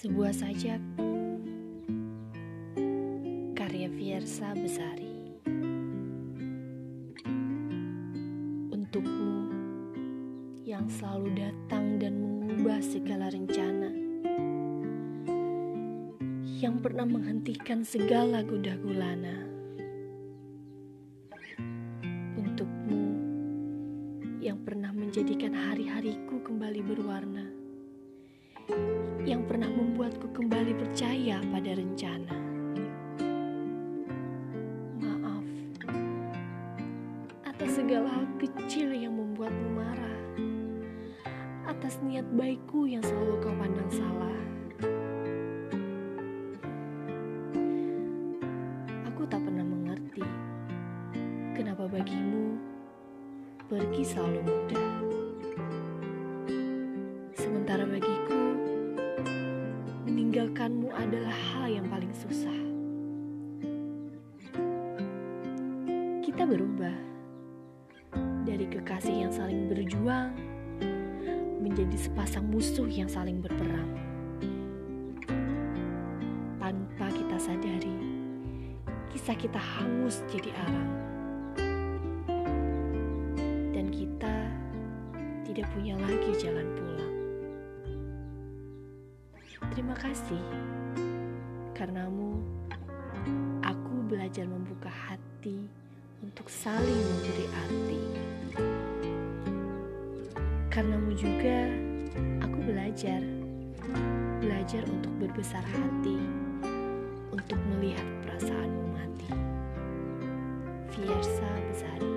Sebuah sajak. Karya Fiersa Besari. Untukmu Yang selalu datang dan mengubah segala rencana. Yang pernah menghentikan segala gundah gulana. Untukmu Yang pernah menjadikan hari-hariku kembali berwarna yang pernah membuatku kembali percaya pada rencana. Maaf atas segala hal kecil yang membuatmu marah, atas niat baikku yang selalu kau pandang salah. Aku tak pernah mengerti kenapa bagimu pergi selalu mudah. Meninggalkanmu adalah hal yang paling susah. Kita berubah dari kekasih yang saling berjuang menjadi sepasang musuh yang saling berperang. Tanpa kita sadari, kisah kita hangus jadi arang. Dan kita tidak punya lagi jalan pulang. Terima kasih, karenamu aku belajar membuka hati untuk saling memberi arti. Karenamu juga aku belajar, belajar untuk berbesar hati, untuk melihat perasaanmu mati. Fiersa Besari